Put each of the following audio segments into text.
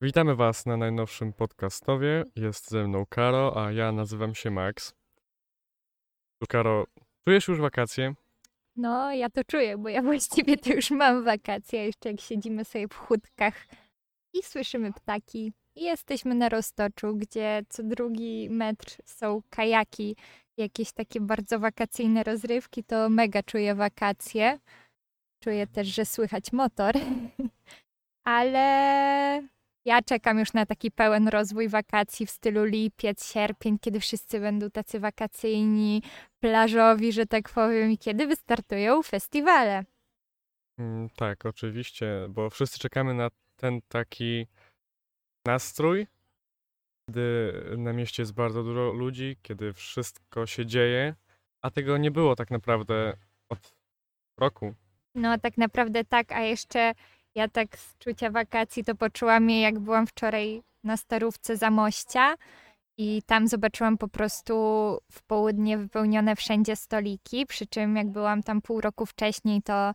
Witamy Was na najnowszym podcastowie. Jest ze mną Karo, a ja nazywam się Max. Karo, czujesz już wakacje? No, ja to czuję, bo ja właściwie to już mam wakacje, jeszcze jak siedzimy sobie w chódkach i słyszymy ptaki. I jesteśmy na Roztoczu, gdzie co drugi metr są kajaki, jakieś takie bardzo wakacyjne rozrywki, to mega czuję wakacje. Czuję też, że słychać motor, ale ja czekam już na taki pełen rozwój wakacji w stylu lipiec, sierpień, kiedy wszyscy będą tacy wakacyjni, plażowi, że tak powiem, i kiedy wystartują festiwale. Mm, tak, oczywiście, bo wszyscy czekamy na ten taki nastrój, kiedy na mieście jest bardzo dużo ludzi, kiedy wszystko się dzieje, a tego nie było tak naprawdę od roku. No, tak naprawdę tak, a jeszcze ja tak z czucia wakacji to poczułam je, jak byłam wczoraj na starówce Zamościa i tam zobaczyłam po prostu w południe wypełnione wszędzie stoliki, przy czym jak byłam tam pół roku wcześniej, to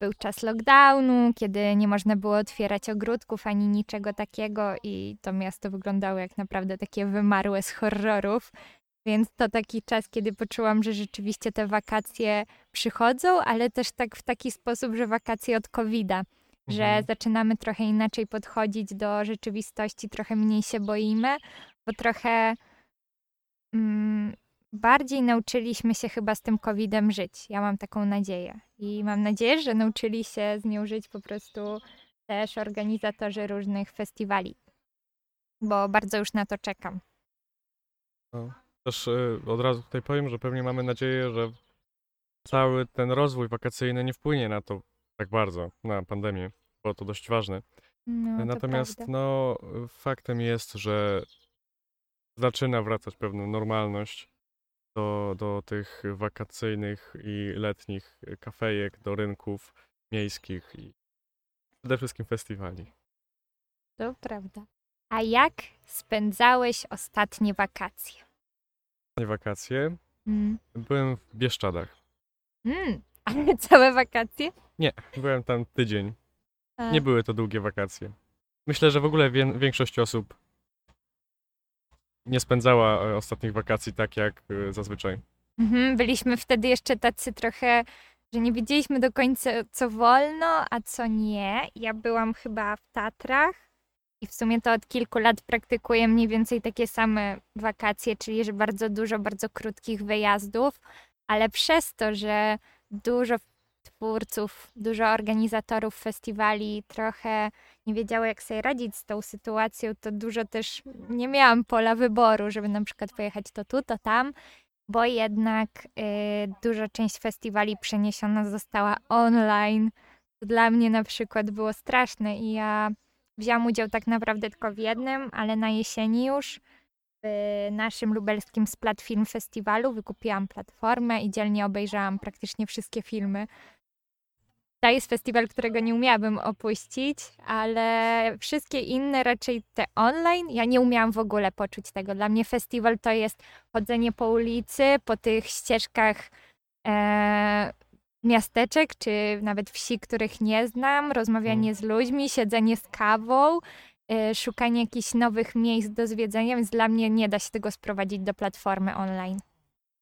był czas lockdownu, kiedy nie można było otwierać ogródków ani niczego takiego i to miasto wyglądało jak naprawdę takie wymarłe z horrorów. Więc to taki czas, kiedy poczułam, że rzeczywiście te wakacje przychodzą, ale też tak w taki sposób, że wakacje od COVID-a, że Mhm. zaczynamy trochę inaczej podchodzić do rzeczywistości, trochę mniej się boimy, bo trochę mm, bardziej nauczyliśmy się chyba z tym COVID-em żyć. Ja mam taką nadzieję. I mam nadzieję, że nauczyli się z nią żyć po prostu też organizatorzy różnych festiwali. Bo bardzo już na to czekam. Też y, od razu tutaj powiem, że pewnie mamy nadzieję, że cały ten rozwój wakacyjny nie wpłynie na to tak bardzo, na pandemię, bo to dość ważne. No, to Natomiast prawda. no, faktem jest, że zaczyna wracać pewna normalność do, do tych wakacyjnych i letnich kafejek, do rynków miejskich i przede wszystkim festiwali. To prawda. A jak spędzałeś ostatnie wakacje? Wakacje. Mm. Byłem w Bieszczadach. Mm. Ale całe wakacje? Nie, byłem tam tydzień. A, Nie były to długie wakacje. Myślę, że w ogóle wię- większość osób nie spędzała e, ostatnich wakacji tak jak e, zazwyczaj. Mhm, byliśmy wtedy jeszcze tacy trochę, że nie wiedzieliśmy do końca, co wolno, a co nie. Ja byłam chyba w Tatrach i w sumie to od kilku lat praktykuję mniej więcej takie same wakacje, czyli że bardzo dużo, bardzo krótkich wyjazdów, ale przez to, że dużo twórców, dużo organizatorów festiwali trochę nie wiedziało, jak sobie radzić z tą sytuacją, to dużo też nie miałam pola wyboru, żeby na przykład pojechać to tu, to tam bo jednak y, duża część festiwali przeniesiona została online. To dla mnie na przykład było straszne i ja wzięłam udział tak naprawdę tylko w jednym, ale na jesieni już w naszym lubelskim Splat Film Festiwalu wykupiłam platformę i dzielnie obejrzałam praktycznie wszystkie filmy. To jest festiwal, którego nie umiałabym opuścić, ale wszystkie inne, raczej te online, ja nie umiałam w ogóle poczuć tego. Dla mnie festiwal to jest chodzenie po ulicy, po tych ścieżkach e, miasteczek, czy nawet wsi, których nie znam, rozmawianie z ludźmi, siedzenie z kawą, e, szukanie jakichś nowych miejsc do zwiedzenia, więc dla mnie nie da się tego sprowadzić do platformy online.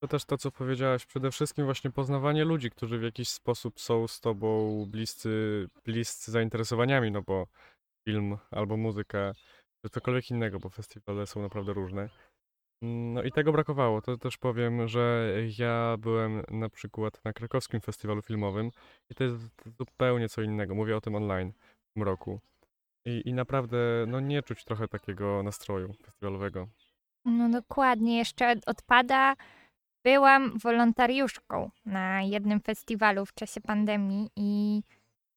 To też to, co powiedziałaś, przede wszystkim właśnie poznawanie ludzi, którzy w jakiś sposób są z tobą bliscy, bliscy zainteresowaniami, no bo film albo muzyka, czy cokolwiek innego, bo festiwale są naprawdę różne. No i tego brakowało. To też powiem, że ja byłem na przykład na krakowskim festiwalu filmowym i to jest zupełnie co innego. Mówię o tym online w tym roku. I, i naprawdę, no nie czuć trochę takiego nastroju festiwalowego. No dokładnie, jeszcze odpada. Byłam wolontariuszką na jednym festiwalu w czasie pandemii i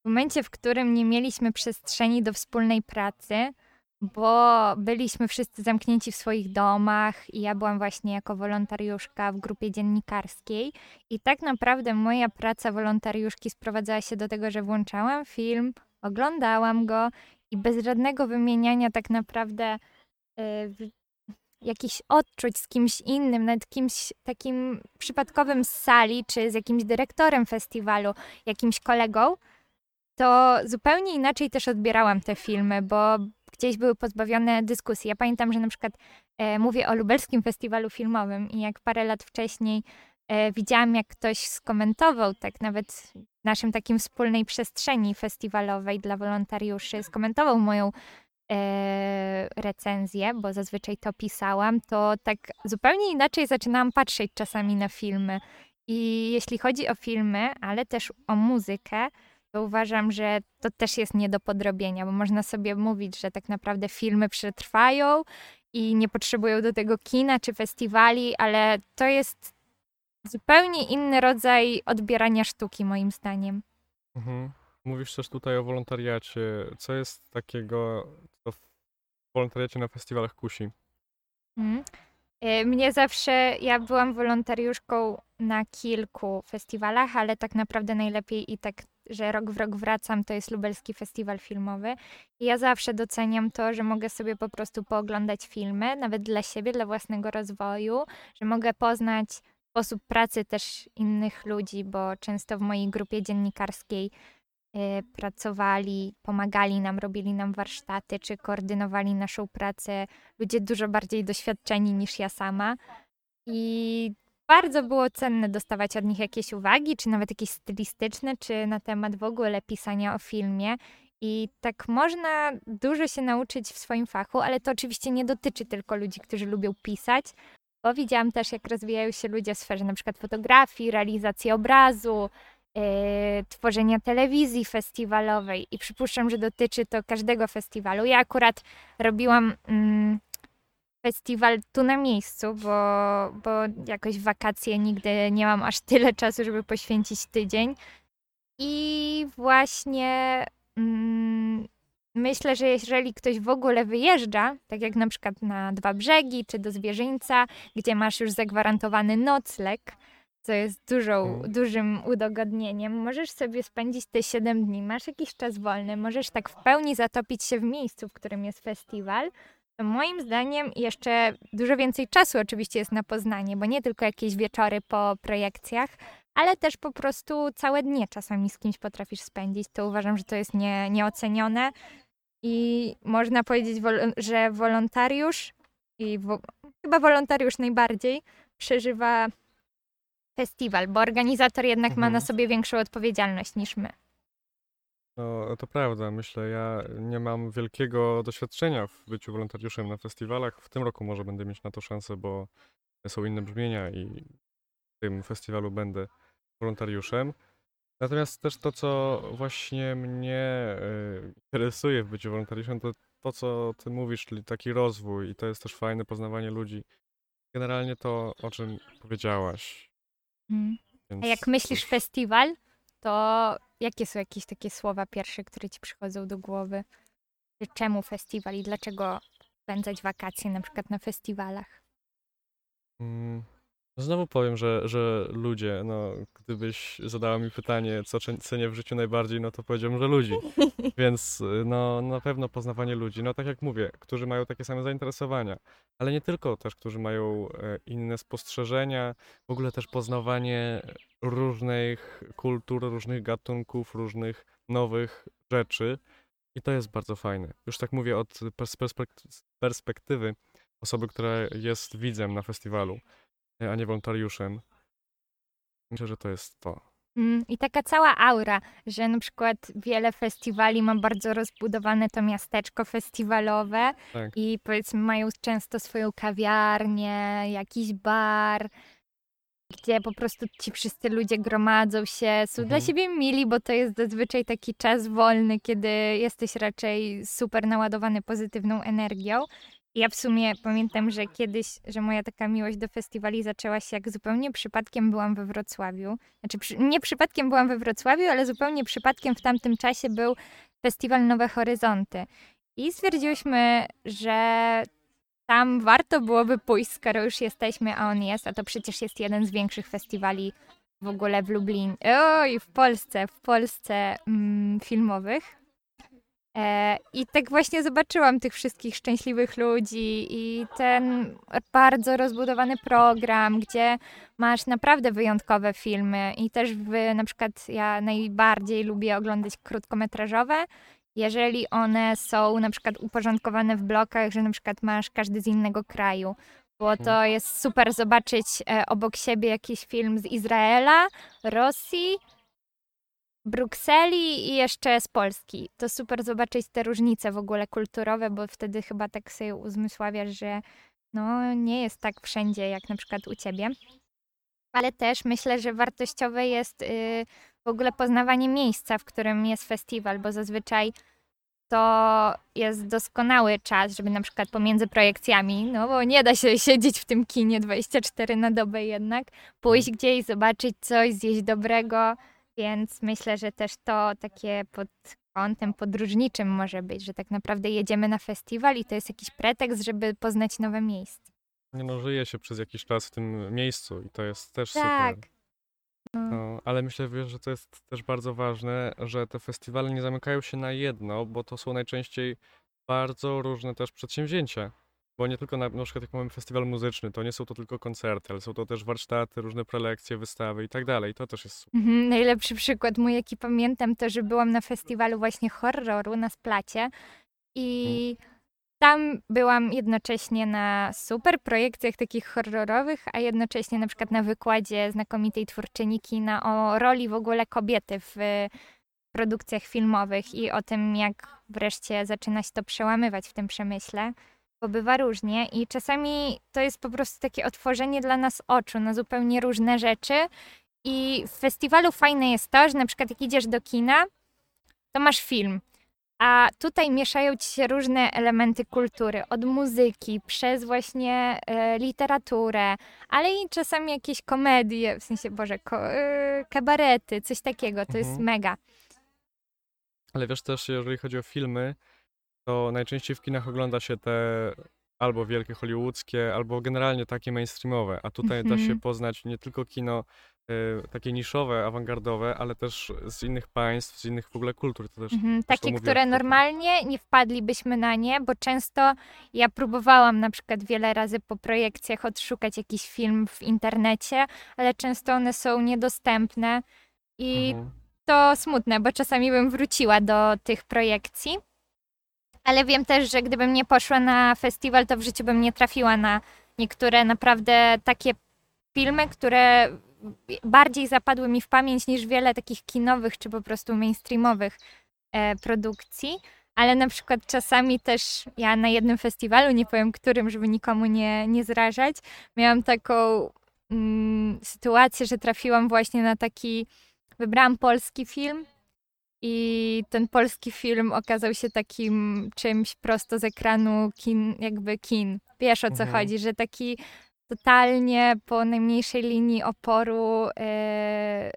w momencie, w którym nie mieliśmy przestrzeni do wspólnej pracy, bo byliśmy wszyscy zamknięci w swoich domach i ja byłam właśnie jako wolontariuszka w grupie dziennikarskiej. I tak naprawdę moja praca wolontariuszki sprowadzała się do tego, że włączałam film, oglądałam go i bez żadnego wymieniania tak naprawdę y, w- jakichś odczuć z kimś innym, nawet kimś takim przypadkowym z sali, czy z jakimś dyrektorem festiwalu, jakimś kolegą, to zupełnie inaczej też odbierałam te filmy, bo gdzieś były pozbawione dyskusji. Ja pamiętam, że na przykład e, mówię o lubelskim festiwalu filmowym i jak parę lat wcześniej e, widziałam, jak ktoś skomentował, tak nawet w naszym takim wspólnej przestrzeni festiwalowej dla wolontariuszy, skomentował moją e, recenzję, bo zazwyczaj to pisałam, to tak zupełnie inaczej zaczynałam patrzeć czasami na filmy. I jeśli chodzi o filmy, ale też o muzykę, to uważam, że to też jest nie do podrobienia, bo można sobie mówić, że tak naprawdę filmy przetrwają i nie potrzebują do tego kina czy festiwali, ale to jest zupełnie inny rodzaj odbierania sztuki, moim zdaniem. Mhm. Mówisz też tutaj o wolontariacie. Co jest takiego, co w wolontariacie na festiwalach kusi? Mm. Y, Mnie zawsze, ja byłam wolontariuszką na kilku festiwalach, ale tak naprawdę najlepiej i tak, że rok w rok wracam, to jest Lubelski Festiwal Filmowy. I ja zawsze doceniam to, że mogę sobie po prostu pooglądać filmy, nawet dla siebie, dla własnego rozwoju, że mogę poznać sposób pracy też innych ludzi, bo często w mojej grupie dziennikarskiej y, pracowali, pomagali nam, robili nam warsztaty, czy koordynowali naszą pracę ludzie dużo bardziej doświadczeni niż ja sama. I bardzo było cenne dostawać od nich jakieś uwagi, czy nawet jakieś stylistyczne, czy na temat w ogóle pisania o filmie. I tak można dużo się nauczyć w swoim fachu, ale to oczywiście nie dotyczy tylko ludzi, którzy lubią pisać, bo widziałam też, jak rozwijają się ludzie w sferze przykład fotografii, realizacji obrazu, yy, tworzenia telewizji festiwalowej. I przypuszczam, że dotyczy to każdego festiwalu. Ja akurat robiłam mm, festiwal tu na miejscu, bo, bo jakoś wakacje nigdy nie mam aż tyle czasu, żeby poświęcić tydzień. I właśnie mm, myślę, że jeżeli ktoś w ogóle wyjeżdża, tak jak na przykład na Dwa Brzegi czy do Zwierzyńca, gdzie masz już zagwarantowany nocleg, co jest dużą, Mhm. dużym udogodnieniem, możesz sobie spędzić te 7 dni, masz jakiś czas wolny, możesz tak w pełni zatopić się w miejscu, w którym jest festiwal, moim zdaniem jeszcze dużo więcej czasu oczywiście jest na poznanie, bo nie tylko jakieś wieczory po projekcjach, ale też po prostu całe dnie czasami z kimś potrafisz spędzić. To uważam, że to jest nie, nieocenione i można powiedzieć, że wolontariusz i wo- chyba wolontariusz najbardziej przeżywa festiwal, bo organizator jednak ma Mhm. na sobie większą odpowiedzialność niż my. No, to prawda. Myślę, ja nie mam wielkiego doświadczenia w byciu wolontariuszem na festiwalach. W tym roku może będę mieć na to szansę, bo są inne brzmienia i w tym festiwalu będę wolontariuszem. Natomiast też to, co właśnie mnie y, interesuje w byciu wolontariuszem, to to, co ty mówisz, czyli taki rozwój i to jest też fajne poznawanie ludzi. Generalnie to, o czym powiedziałaś. Mm. Więc A jak myślisz festiwal, to jakie są jakieś takie słowa pierwsze, które ci przychodzą do głowy? Czemu festiwal i dlaczego spędzać wakacje na przykład na festiwalach? Mm, Znowu powiem, że, że ludzie, no, gdybyś zadała mi pytanie, co cze- cenię w życiu najbardziej, no to powiedziałbym, że ludzi. Więc y, no, na pewno poznawanie ludzi, no tak jak mówię, którzy mają takie same zainteresowania, ale nie tylko też, którzy mają e, inne spostrzeżenia, w ogóle też poznawanie różnych kultur, różnych gatunków, różnych nowych rzeczy i to jest bardzo fajne. Już tak mówię od pers- perspek- perspektywy osoby, która jest widzem na festiwalu, a nie wolontariuszem. Myślę, że to jest to. Mm, I taka cała aura, że na przykład wiele festiwali ma bardzo rozbudowane to miasteczko festiwalowe Tak. i powiedzmy mają często swoją kawiarnię, jakiś bar, gdzie po prostu ci wszyscy ludzie gromadzą się, są dla Mhm. siebie mili, bo to jest zazwyczaj taki czas wolny, kiedy jesteś raczej super naładowany pozytywną energią. Ja w sumie pamiętam, że kiedyś, że moja taka miłość do festiwali zaczęła się jak zupełnie przypadkiem byłam we Wrocławiu. Znaczy nie przypadkiem byłam we Wrocławiu, ale zupełnie przypadkiem w tamtym czasie był festiwal Nowe Horyzonty. I stwierdziłyśmy, że tam warto byłoby pójść, skoro już jesteśmy, a on jest, a to przecież jest jeden z większych festiwali w ogóle w Lublinie, oj, w Polsce, w Polsce mm, filmowych. E, I tak właśnie zobaczyłam tych wszystkich szczęśliwych ludzi i ten bardzo rozbudowany program, gdzie masz naprawdę wyjątkowe filmy. I też w, na przykład ja najbardziej lubię oglądać krótkometrażowe, jeżeli one są na przykład uporządkowane w blokach, że na przykład masz każdy z innego kraju. Bo to jest super zobaczyć e, obok siebie jakiś film z Izraela, Rosji, Brukseli i jeszcze z Polski. To super zobaczyć te różnice w ogóle kulturowe, bo wtedy chyba tak sobie uzmysławiasz, że no nie jest tak wszędzie jak na przykład u ciebie. Ale też myślę, że wartościowe jest y, w ogóle poznawanie miejsca, w którym jest festiwal, bo zazwyczaj to jest doskonały czas, żeby na przykład pomiędzy projekcjami, no bo nie da się siedzieć w tym kinie 24 na dobę jednak, pójść gdzieś, zobaczyć coś, zjeść dobrego, więc myślę, że też to takie pod kątem podróżniczym może być, że tak naprawdę jedziemy na festiwal i to jest jakiś pretekst, żeby poznać nowe miejsce. Nie no, żyje się przez jakiś czas w tym miejscu i to jest też Tak. super. No, ale myślę, wiesz, że to jest też bardzo ważne, że te festiwale nie zamykają się na jedno, bo to są najczęściej bardzo różne też przedsięwzięcia. Bo nie tylko na, na przykład jak mamy festiwal muzyczny, to nie są to tylko koncerty, ale są to też warsztaty, różne prelekcje, wystawy i tak dalej. To też jest super. Mhm, najlepszy przykład mój, jaki pamiętam, to, że byłam na festiwalu właśnie horroru na Splacie i tam byłam jednocześnie na super projekcjach takich horrorowych, a jednocześnie na przykład na wykładzie znakomitej twórczyni kina o roli w ogóle kobiety w y, produkcjach filmowych i o tym, jak wreszcie zaczyna się to przełamywać w tym przemyśle, bo bywa różnie i czasami to jest po prostu takie otworzenie dla nas oczu na zupełnie różne rzeczy i w festiwalu fajne jest to, że na przykład jak idziesz do kina, to masz film. A tutaj mieszają ci się różne elementy kultury, od muzyki, przez właśnie e, literaturę, ale i czasami jakieś komedie, w sensie, Boże, ko, e, kabarety, coś takiego, to jest Mhm. mega. Ale wiesz też, jeżeli chodzi o filmy, to najczęściej w kinach ogląda się te albo wielkie hollywoodzkie, albo generalnie takie mainstreamowe, a tutaj da się Mhm. poznać nie tylko kino y, takie niszowe, awangardowe, ale też z innych państw, z innych w ogóle kultur. To też Mhm, też to takie, mówiłaś które normalnie nie wpadlibyśmy na nie, bo często ja próbowałam na przykład wiele razy po projekcjach odszukać jakiś film w internecie, ale często one są niedostępne i Mhm. to smutne, bo czasami bym wróciła do tych projekcji. Ale wiem też, że gdybym nie poszła na festiwal, to w życiu bym nie trafiła na niektóre naprawdę takie filmy, które bardziej zapadły mi w pamięć niż wiele takich kinowych czy po prostu mainstreamowych e, produkcji. Ale na przykład czasami też ja na jednym festiwalu, nie powiem którym, żeby nikomu nie, nie zrażać, miałam taką mm, sytuację, że trafiłam właśnie na taki, wybrałam polski film i ten polski film okazał się takim czymś prosto z ekranu kin, jakby kin. Wiesz o co Mhm. chodzi, że taki totalnie po najmniejszej linii oporu e,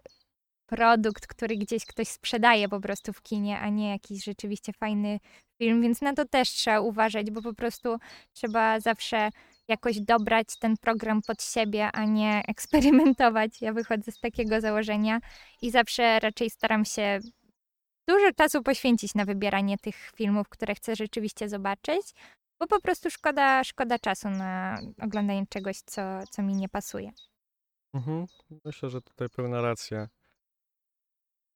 produkt, który gdzieś ktoś sprzedaje po prostu w kinie, a nie jakiś rzeczywiście fajny film, więc na to też trzeba uważać, bo po prostu trzeba zawsze jakoś dobrać ten program pod siebie, a nie eksperymentować. Ja wychodzę z takiego założenia i zawsze raczej staram się dużo czasu poświęcić na wybieranie tych filmów, które chcę rzeczywiście zobaczyć, bo po prostu szkoda, szkoda czasu na oglądanie czegoś, co, co mi nie pasuje. Mhm. Myślę, że tutaj pełna racja.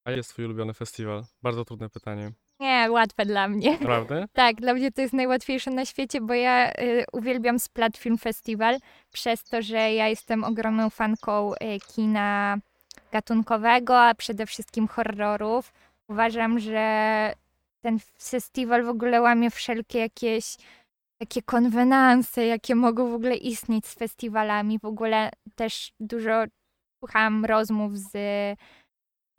A jest twój ulubiony festiwal? Bardzo trudne pytanie. Nie, łatwe dla mnie. Naprawdę? Tak, dla mnie to jest najłatwiejsze na świecie, bo ja y, uwielbiam Splat Film Festival przez to, że ja jestem ogromną fanką y, kina gatunkowego, a przede wszystkim horrorów. Uważam, że ten festiwal w ogóle łamie wszelkie jakieś takie konwenanse, jakie mogą w ogóle istnieć z festiwalami. W ogóle też dużo słuchałam rozmów z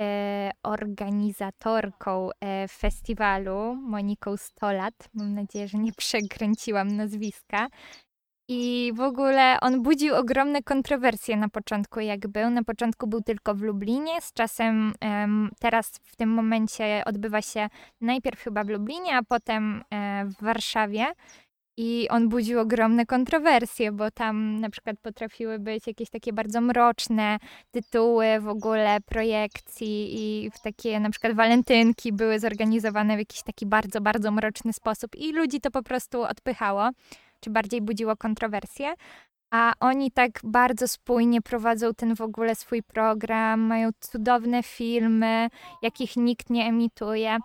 e, organizatorką e, festiwalu, Moniką Stolat. Mam nadzieję, że nie przekręciłam nazwiska. I w ogóle on budził ogromne kontrowersje na początku, jak był. Na początku był tylko w Lublinie, z czasem em, teraz w tym momencie odbywa się najpierw chyba w Lublinie, a potem e, w Warszawie. I on budził ogromne kontrowersje, bo tam na przykład potrafiły być jakieś takie bardzo mroczne tytuły w ogóle projekcji i w takie na przykład walentynki były zorganizowane w jakiś taki bardzo, bardzo mroczny sposób i ludzi to po prostu odpychało, czy bardziej budziło kontrowersje. A oni tak bardzo spójnie prowadzą ten w ogóle swój program, mają cudowne filmy, jakich nikt nie emituje.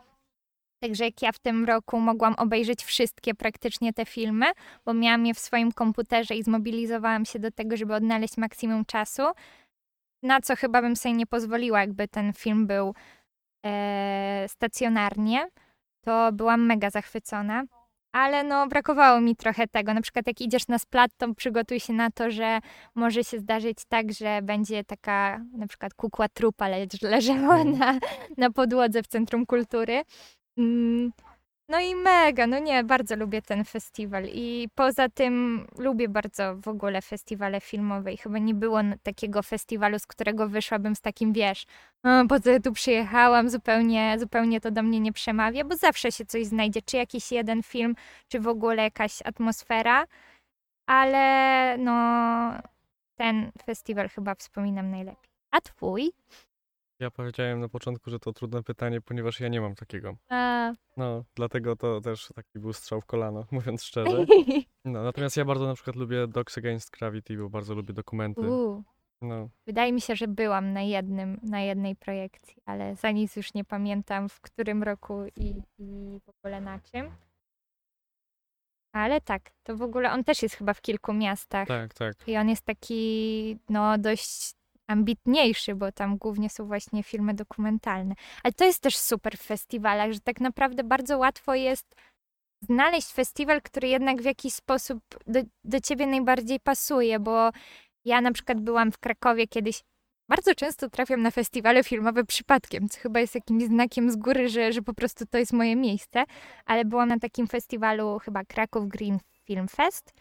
Także jak ja w tym roku mogłam obejrzeć wszystkie praktycznie te filmy, bo miałam je w swoim komputerze i zmobilizowałam się do tego, żeby odnaleźć maksimum czasu, na co chyba bym sobie nie pozwoliła, jakby ten film był e, stacjonarnie, to byłam mega zachwycona. Ale no, brakowało mi trochę tego. Na przykład, jak idziesz na splat, to przygotuj się na to, że może się zdarzyć tak, że będzie taka na przykład kukła trupa le- leżała Mm. na, na podłodze w Centrum Kultury. Mm, No i mega, no nie, bardzo lubię ten festiwal i poza tym lubię bardzo w ogóle festiwale filmowe i chyba nie było takiego festiwalu, z którego wyszłabym z takim, wiesz, "O, po co tu przyjechałam, zupełnie, zupełnie to do mnie nie przemawia, bo zawsze się coś znajdzie, czy jakiś jeden film, czy w ogóle jakaś atmosfera, ale no ten festiwal chyba wspominam najlepiej. A twój? Ja powiedziałem na początku, że to trudne pytanie, ponieważ ja nie mam takiego. A... No, dlatego to też taki był strzał w kolano, mówiąc szczerze. No, natomiast ja bardzo na przykład lubię Dogs Against Gravity, bo bardzo lubię dokumenty. U. No, Wydaje mi się, że byłam na jednym, na jednej projekcji, ale za nic już nie pamiętam w którym roku i, i w ogóle na czym. Ale tak, to w ogóle on też jest chyba w kilku miastach. tak, tak. I on jest taki, no, dość ambitniejszy, bo tam głównie są właśnie filmy dokumentalne. Ale to jest też super w festiwalach, że tak naprawdę bardzo łatwo jest znaleźć festiwal, który jednak w jakiś sposób do, do ciebie najbardziej pasuje, bo ja na przykład byłam w Krakowie kiedyś. Bardzo często trafiam na festiwale filmowe przypadkiem, co chyba jest jakimś znakiem z góry, że, że po prostu to jest moje miejsce. Ale byłam na takim festiwalu chyba Kraków Green Film Fest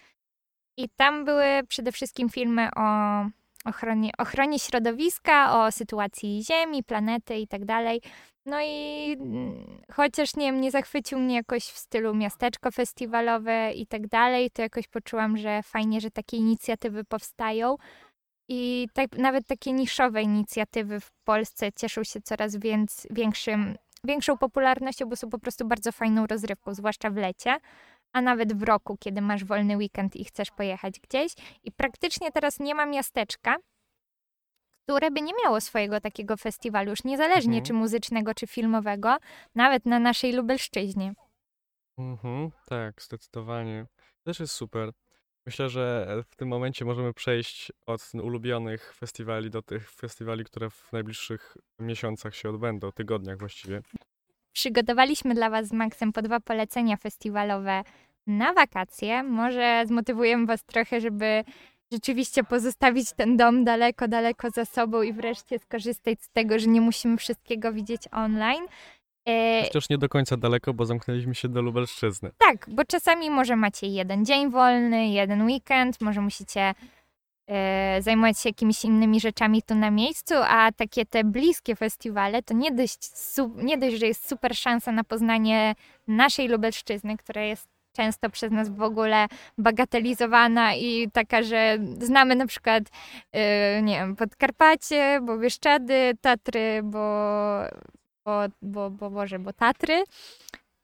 i tam były przede wszystkim filmy o ochronie, ochronie środowiska, o sytuacji Ziemi, planety i tak. No i mm, chociaż nie nie zachwycił mnie jakoś w stylu miasteczko festiwalowe i tak dalej, to jakoś poczułam, że fajnie, że takie inicjatywy powstają. I tak, nawet takie niszowe inicjatywy w Polsce cieszą się coraz więc, większym, większą popularnością, bo są po prostu bardzo fajną rozrywką, zwłaszcza w lecie, a nawet w roku, kiedy masz wolny weekend i chcesz pojechać gdzieś. I praktycznie teraz nie ma miasteczka, które by nie miało swojego takiego festiwalu, już niezależnie Mhm. czy muzycznego, czy filmowego, nawet na naszej Lubelszczyźnie. Mhm, tak, zdecydowanie. Też jest super. Myślę, że w tym momencie możemy przejść od ulubionych festiwali do tych festiwali, które w najbliższych miesiącach się odbędą, tygodniach właściwie. Przygotowaliśmy dla Was z Maxem po dwa polecenia festiwalowe na wakacje. Może zmotywujemy Was trochę, żeby rzeczywiście pozostawić ten dom daleko, daleko za sobą i wreszcie skorzystać z tego, że nie musimy wszystkiego widzieć online. E, Chociaż nie do końca daleko, bo zamknęliśmy się do Lubelszczyzny. tak, bo czasami może macie jeden dzień wolny, jeden weekend, może musicie zajmować się jakimiś innymi rzeczami tu na miejscu, a takie te bliskie festiwale to nie dość, nie dość, że jest super szansa na poznanie naszej Lubelszczyzny, która jest często przez nas w ogóle bagatelizowana i taka, że znamy na przykład, e, nie wiem, Podkarpacie, bo Bieszczady, Tatry, bo, bo, bo, bo, Boże, bo Tatry,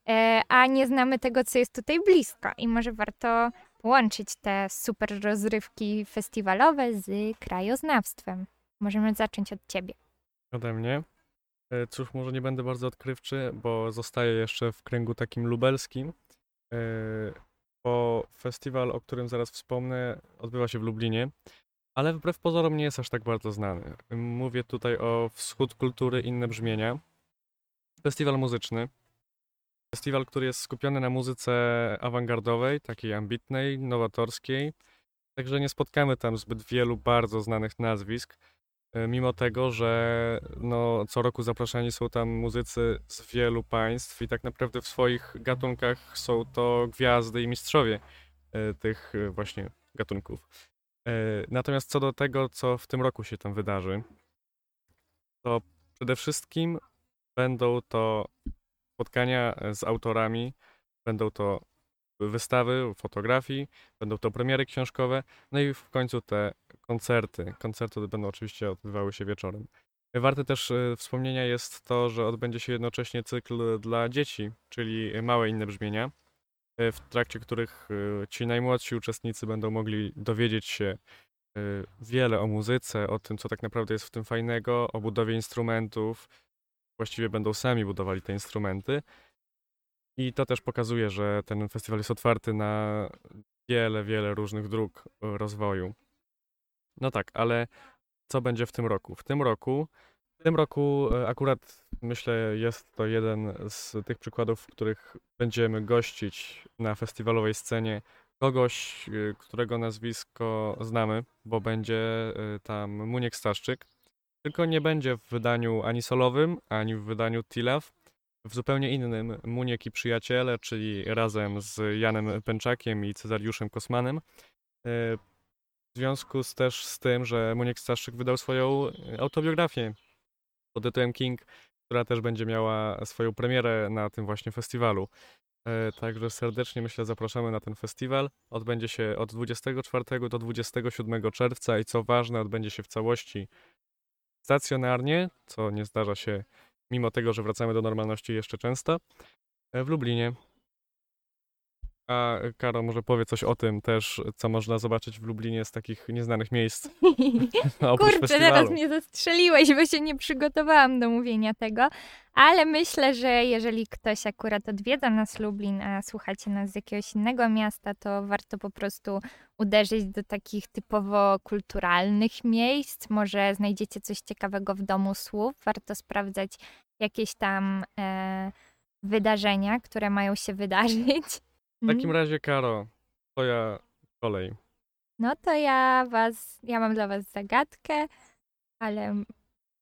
e, a nie znamy tego, co jest tutaj blisko i może warto połączyć te super rozrywki festiwalowe z krajoznawstwem. Możemy zacząć od ciebie. Ode mnie. E, Cóż, może nie będę bardzo odkrywczy, bo zostaję jeszcze w kręgu takim lubelskim, e, bo festiwal, o którym zaraz wspomnę, odbywa się w Lublinie, ale wbrew pozorom nie jest aż tak bardzo znany. Mówię tutaj o Wschód Kultury Inne Brzmienia. Festiwal muzyczny. Festiwal, który jest skupiony na muzyce awangardowej, takiej ambitnej, nowatorskiej. Także nie spotkamy tam zbyt wielu bardzo znanych nazwisk. E, Mimo tego, że no, co roku zapraszani są tam muzycy z wielu państw i tak naprawdę w swoich gatunkach są to gwiazdy i mistrzowie e, tych e, właśnie gatunków. Natomiast co do tego, co w tym roku się tam wydarzy, to przede wszystkim będą to spotkania z autorami, będą to wystawy, fotografii, będą to premiery książkowe, no i w końcu te koncerty. Koncerty będą oczywiście odbywały się wieczorem. Warte też e, wspomnienia jest to, że odbędzie się jednocześnie cykl dla dzieci, czyli małe inne brzmienia, e, w trakcie których e, ci najmłodsi uczestnicy będą mogli dowiedzieć się e, wiele o muzyce, o tym, co tak naprawdę jest w tym fajnego, o budowie instrumentów. Właściwie będą sami budowali te instrumenty. I to też pokazuje, że ten festiwal jest otwarty na wiele, wiele różnych dróg e, rozwoju. No tak, ale co będzie w tym roku? W tym roku, w tym roku e, akurat myślę jest to jeden z tych przykładów, w których będziemy gościć na festiwalowej scenie kogoś, e, którego nazwisko znamy, bo będzie tam Muniek Staszczyk. Tylko nie będzie w wydaniu ani solowym, ani w wydaniu Tilaw, w zupełnie innym Muniek i Przyjaciele, czyli razem z Janem Pęczakiem i Cezariuszem Kosmanem. E, W związku z, też z tym, że Muniek Staszczyk wydał swoją e, autobiografię pod tytułem King, która też będzie miała swoją premierę na tym właśnie festiwalu. E, Także serdecznie myślę zapraszamy na ten festiwal. Odbędzie się od 24 do 27 czerwca i co ważne, odbędzie się w całości stacjonarnie, co nie zdarza się mimo tego, że wracamy do normalności jeszcze często, e, w Lublinie. A Karo może powie coś o tym też, co można zobaczyć w Lublinie z takich nieznanych miejsc, oprócz Kurczę, festiwalu. teraz mnie zastrzeliłeś, bo się nie przygotowałam do mówienia tego, ale myślę, że jeżeli ktoś akurat odwiedza nas Lublin, a słuchacie nas z jakiegoś innego miasta, to warto po prostu uderzyć do takich typowo kulturalnych miejsc. Może znajdziecie coś ciekawego w Domu Słów. Warto sprawdzać jakieś tam e, wydarzenia, które mają się wydarzyć. W takim Mm. razie, Karo, twoja kolej. No to ja was, ja mam dla was zagadkę, ale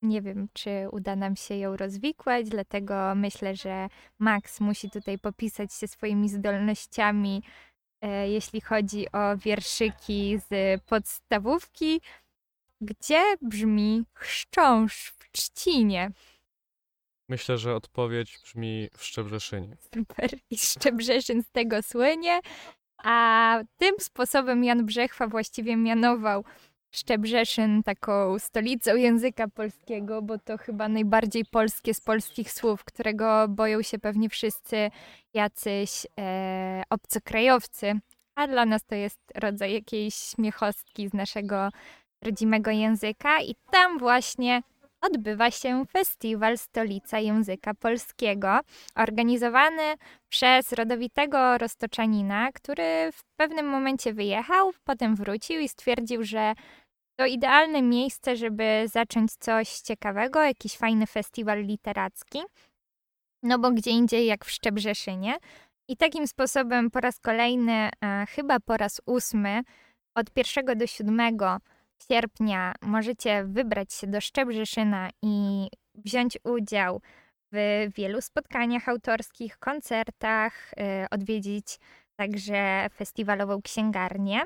nie wiem, czy uda nam się ją rozwikłać, dlatego myślę, że Max musi tutaj popisać się swoimi zdolnościami, e, jeśli chodzi o wierszyki z podstawówki, gdzie brzmi chrząszcz w trzcinie. Myślę, że odpowiedź brzmi w Szczebrzeszynie. Super. I Szczebrzeszyn z tego słynie. A tym sposobem Jan Brzechwa właściwie mianował Szczebrzeszyn taką stolicą języka polskiego, bo to chyba najbardziej polskie z polskich słów, którego boją się pewnie wszyscy jacyś e, obcokrajowcy. A dla nas to jest rodzaj jakiejś śmiechostki z naszego rodzimego języka i tam właśnie odbywa się festiwal Stolica Języka Polskiego, organizowany przez rodowitego roztoczanina, który w pewnym momencie wyjechał, potem wrócił i stwierdził, że to idealne miejsce, żeby zacząć coś ciekawego, jakiś fajny festiwal literacki. No bo gdzie indziej jak w Szczebrzeszynie. I takim sposobem po raz kolejny, e, chyba po raz ósmy, od 1 do 7 sierpnia możecie wybrać się do Szczebrzeszyna i wziąć udział w wielu spotkaniach autorskich, koncertach, y, odwiedzić także festiwalową księgarnię.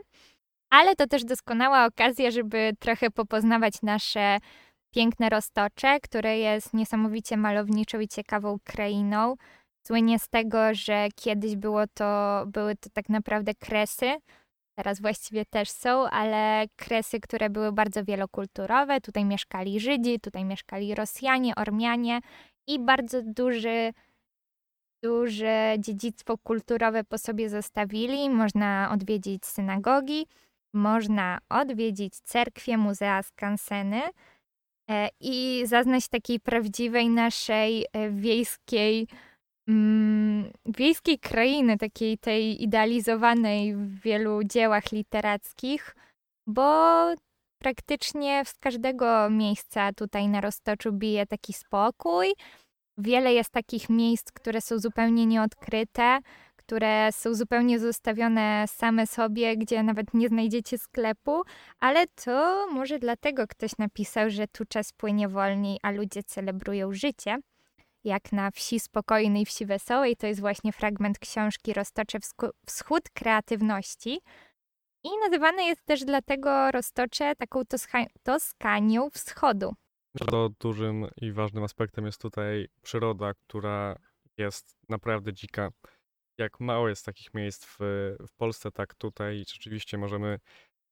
Ale to też doskonała okazja, żeby trochę popoznawać nasze piękne roztocze, które jest niesamowicie malowniczą i ciekawą krainą. Słynie z tego, że kiedyś było to, były to tak naprawdę kresy, teraz właściwie też są, ale kresy, które były bardzo wielokulturowe. Tutaj mieszkali Żydzi, tutaj mieszkali Rosjanie, Ormianie i bardzo duży, duże dziedzictwo kulturowe po sobie zostawili. Można odwiedzić synagogi, można odwiedzić cerkwie, muzea, skanseny e, i zaznać takiej prawdziwej naszej e, wiejskiej mm, wiejskiej krainy, takiej tej idealizowanej w wielu dziełach literackich, bo praktycznie z każdego miejsca tutaj na Roztoczu bije taki spokój. Wiele jest takich miejsc, które są zupełnie nieodkryte, które są zupełnie zostawione same sobie, gdzie nawet nie znajdziecie sklepu, ale to może dlatego ktoś napisał, że tu czas płynie wolniej, a ludzie celebrują życie jak na wsi spokojnej, wsi wesołej. To jest właśnie fragment książki Roztocze Wschód Kreatywności. I nazywane jest też dlatego Roztocze taką Toska- Toskanią Wschodu. Że dużym i ważnym aspektem jest tutaj przyroda, która jest naprawdę dzika. jak mało jest takich miejsc w, w Polsce, tak tutaj rzeczywiście możemy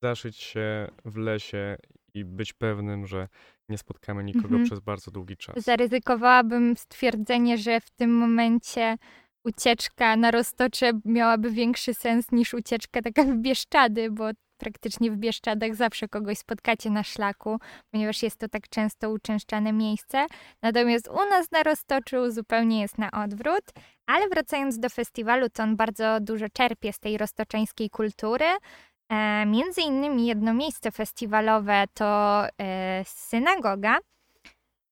zaszyć się w lesie i być pewnym, że nie spotkamy nikogo Mhm. przez bardzo długi czas. Zaryzykowałabym stwierdzenie, że w tym momencie ucieczka na Roztocze miałaby większy sens niż ucieczka taka w Bieszczady, bo praktycznie w Bieszczadach zawsze kogoś spotkacie na szlaku, ponieważ jest to tak często uczęszczane miejsce. Natomiast u nas na Roztoczu zupełnie jest na odwrót. Ale wracając do festiwalu, to on bardzo dużo czerpie z tej roztoczeńskiej kultury. E, między innymi jedno miejsce festiwalowe to e, synagoga,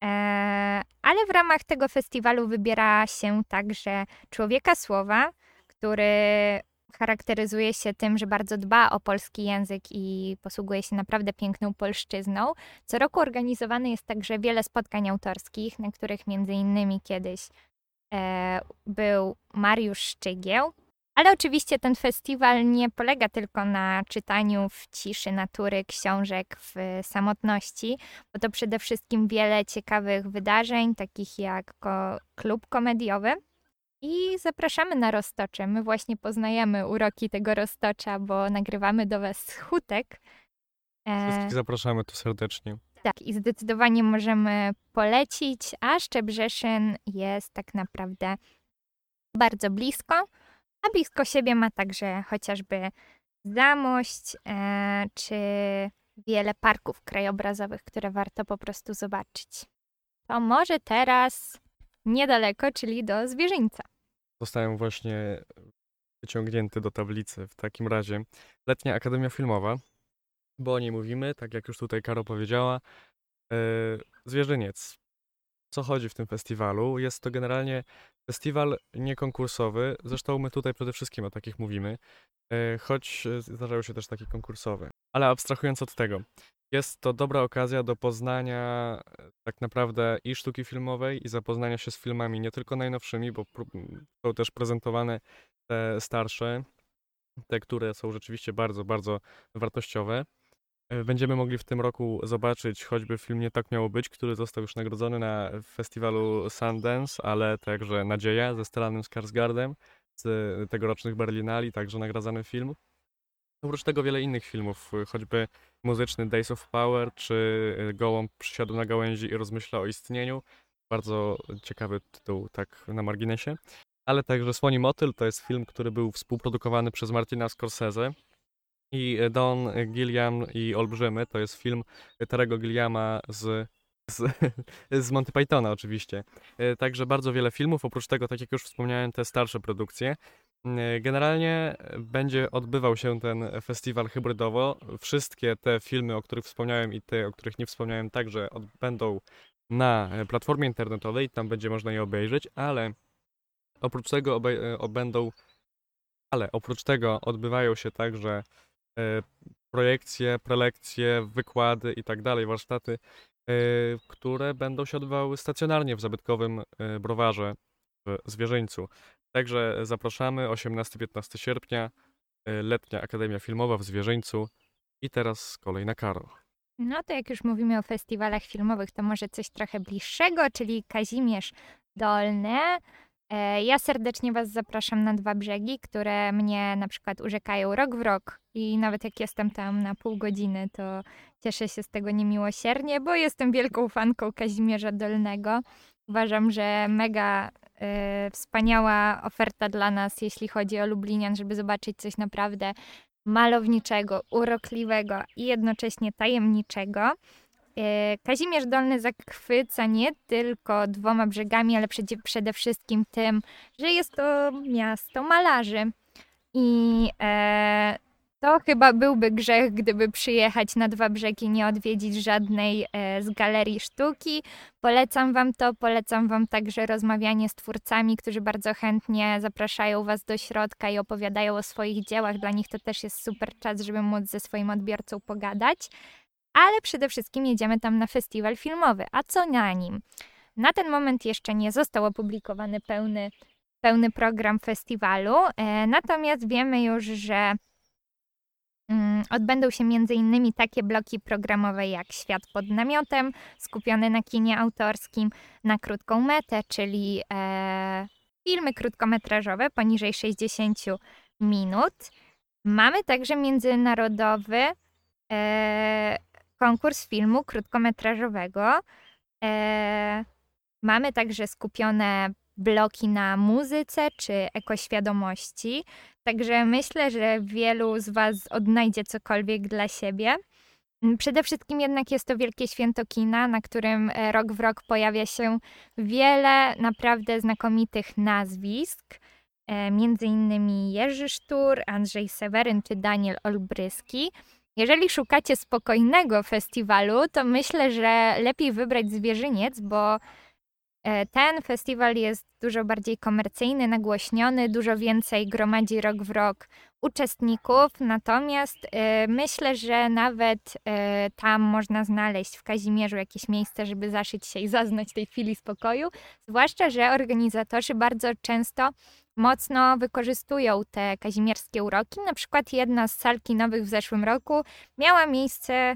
E, ale w ramach tego festiwalu wybiera się także człowieka słowa, który charakteryzuje się tym, że bardzo dba o polski język i posługuje się naprawdę piękną polszczyzną. Co roku organizowane jest także wiele spotkań autorskich, na których między innymi kiedyś był Mariusz Szczygieł. Ale oczywiście ten festiwal nie polega tylko na czytaniu w ciszy natury książek w samotności, bo to przede wszystkim wiele ciekawych wydarzeń, takich jak ko- klub komediowy. I zapraszamy na Roztocze. My właśnie poznajemy uroki tego Roztocza, bo nagrywamy do Was hutek. E, Wszystkich zapraszamy tu serdecznie. tak, i zdecydowanie możemy polecić, a Szczebrzeszyn jest tak naprawdę bardzo blisko, a blisko siebie ma także chociażby Zamość, e, czy wiele parków krajobrazowych, które warto po prostu zobaczyć. To może teraz niedaleko, czyli do Zwierzyńca. Zostałem właśnie wyciągnięty do tablicy. W takim razie Letnia Akademia Filmowa, bo o niej mówimy, tak jak już tutaj Karo powiedziała. E, Zwierzyniec. Co chodzi w tym festiwalu? Jest to generalnie festiwal niekonkursowy. Zresztą my tutaj przede wszystkim o takich mówimy, e, choć e, zdarzają się też takie konkursowe. Ale abstrahując od tego, jest to dobra okazja do poznania e, tak naprawdę i sztuki filmowej, i zapoznania się z filmami nie tylko najnowszymi, bo są też prezentowane te starsze, te, które są rzeczywiście bardzo, bardzo wartościowe. E, Będziemy mogli w tym roku zobaczyć choćby film Nie tak miało być, który został już nagrodzony na festiwalu Sundance, ale także Nadzieja ze Stellanem Skarsgardem z tegorocznych Berlinali, także nagradzany film. Oprócz tego wiele innych filmów, choćby muzyczny Days of Power, czy y, Gołąb przysiadł na gałęzi i rozmyśla o istnieniu. Bardzo ciekawy tytuł, tak na marginesie. Ale także Słoni Motyl to jest film, który był współprodukowany przez Martina Scorsese. I Don Gilliam i Olbrzymy to jest film Terego Gilliama z, z, z Monty Pythona oczywiście. E, Także bardzo wiele filmów, oprócz tego, tak jak już wspomniałem, te starsze produkcje. E, Generalnie będzie odbywał się ten festiwal hybrydowo. Wszystkie te filmy, o których wspomniałem i te, o których nie wspomniałem, także będą na platformie internetowej, tam będzie można je obejrzeć, ale oprócz tego e, będą, ale oprócz tego odbywają się także projekcje, prelekcje, wykłady i tak dalej, warsztaty, e, które będą się odbywały stacjonarnie w zabytkowym e, browarze w Zwierzyńcu. Także zapraszamy 18-15 sierpnia, e, letnia Akademia Filmowa w Zwierzyńcu i teraz kolej na Karo. No to jak już mówimy o festiwalach filmowych, to może coś trochę bliższego, czyli Kazimierz Dolny. E, Ja serdecznie Was zapraszam na dwa brzegi, które mnie na przykład urzekają rok w rok i nawet jak jestem tam na pół godziny, to cieszę się z tego niemiłosiernie, bo jestem wielką fanką Kazimierza Dolnego. Uważam, że mega e, wspaniała oferta dla nas, jeśli chodzi o Lublinian, żeby zobaczyć coś naprawdę malowniczego, urokliwego i jednocześnie tajemniczego. E, Kazimierz Dolny zachwyca nie tylko dwoma brzegami, ale przede, wszystkim tym, że jest to miasto malarzy. I e, to chyba byłby grzech, gdyby przyjechać na dwa brzegi nie odwiedzić żadnej e, z galerii sztuki. Polecam Wam to, polecam Wam także rozmawianie z twórcami, którzy bardzo chętnie zapraszają Was do środka i opowiadają o swoich dziełach. Dla nich to też jest super czas, żeby móc ze swoim odbiorcą pogadać. Ale przede wszystkim jedziemy tam na festiwal filmowy. A co na nim? Na ten moment jeszcze nie został opublikowany pełny, pełny program festiwalu, e, natomiast wiemy już, że Mm, Odbędą się m.in. takie bloki programowe jak Świat pod namiotem, skupiony na kinie autorskim, na krótką metę, czyli e, filmy krótkometrażowe poniżej 60 minut. Mamy także międzynarodowy e, konkurs filmu krótkometrażowego. E, mamy także skupione bloki na muzyce czy ekoświadomości. Także myślę, że wielu z Was odnajdzie cokolwiek dla siebie. Mm, Przede wszystkim jednak jest to wielkie święto kina, na którym e, rok w rok pojawia się wiele naprawdę znakomitych nazwisk. E, Między innymi Jerzy Sztur, Andrzej Seweryn czy Daniel Olbryski. Jeżeli szukacie spokojnego festiwalu, to myślę, że lepiej wybrać Zwierzyniec, bo e, ten festiwal jest dużo bardziej komercyjny, nagłośniony, dużo więcej gromadzi rok w rok uczestników. Natomiast e, myślę, że nawet e, tam można znaleźć w Kazimierzu jakieś miejsce, żeby zaszyć się i zaznać tej chwili spokoju. Zwłaszcza, że organizatorzy bardzo często mocno wykorzystują te kazimierskie uroki. Na przykład jedna z sal kinowych w zeszłym roku miała miejsce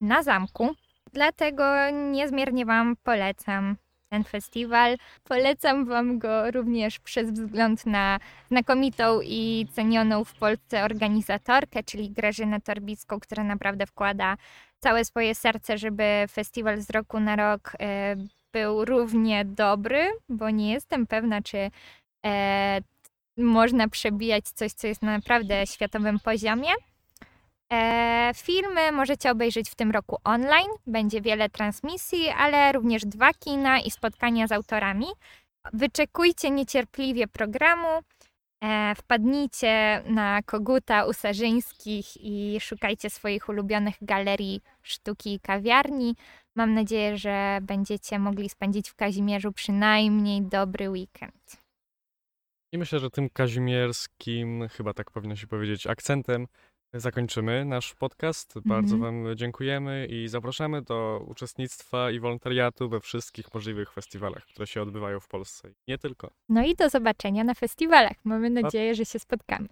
na zamku. Dlatego niezmiernie Wam polecam ten festiwal. Polecam Wam go również przez wzgląd na znakomitą i cenioną w Polsce organizatorkę, czyli Grażynę Torbicką, która naprawdę wkłada całe swoje serce, żeby festiwal z roku na rok e, był równie dobry, bo nie jestem pewna, czy e, można przebijać coś, co jest na naprawdę światowym poziomie. E, filmy możecie obejrzeć w tym roku online. Będzie wiele transmisji, ale również dwa kina i spotkania z autorami. Wyczekujcie niecierpliwie programu. E, wpadnijcie na Koguta u Sarzyńskich i szukajcie swoich ulubionych galerii sztuki i kawiarni. Mam nadzieję, że będziecie mogli spędzić w Kazimierzu przynajmniej dobry weekend. I myślę, że tym kazimierskim, chyba tak powinno się powiedzieć, akcentem zakończymy nasz podcast. Bardzo Mhm. Wam dziękujemy i zapraszamy do uczestnictwa i wolontariatu we wszystkich możliwych festiwalach, które się odbywają w Polsce. Nie tylko. No i do zobaczenia na festiwalach. Mamy nadzieję, że się spotkamy.